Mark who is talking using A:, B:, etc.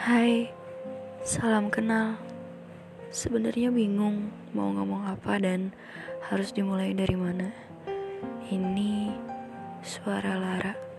A: Hai, salam kenal. Sebenarnya bingung mau ngomong apa dan harus dimulai dari mana. Ini suara Lara.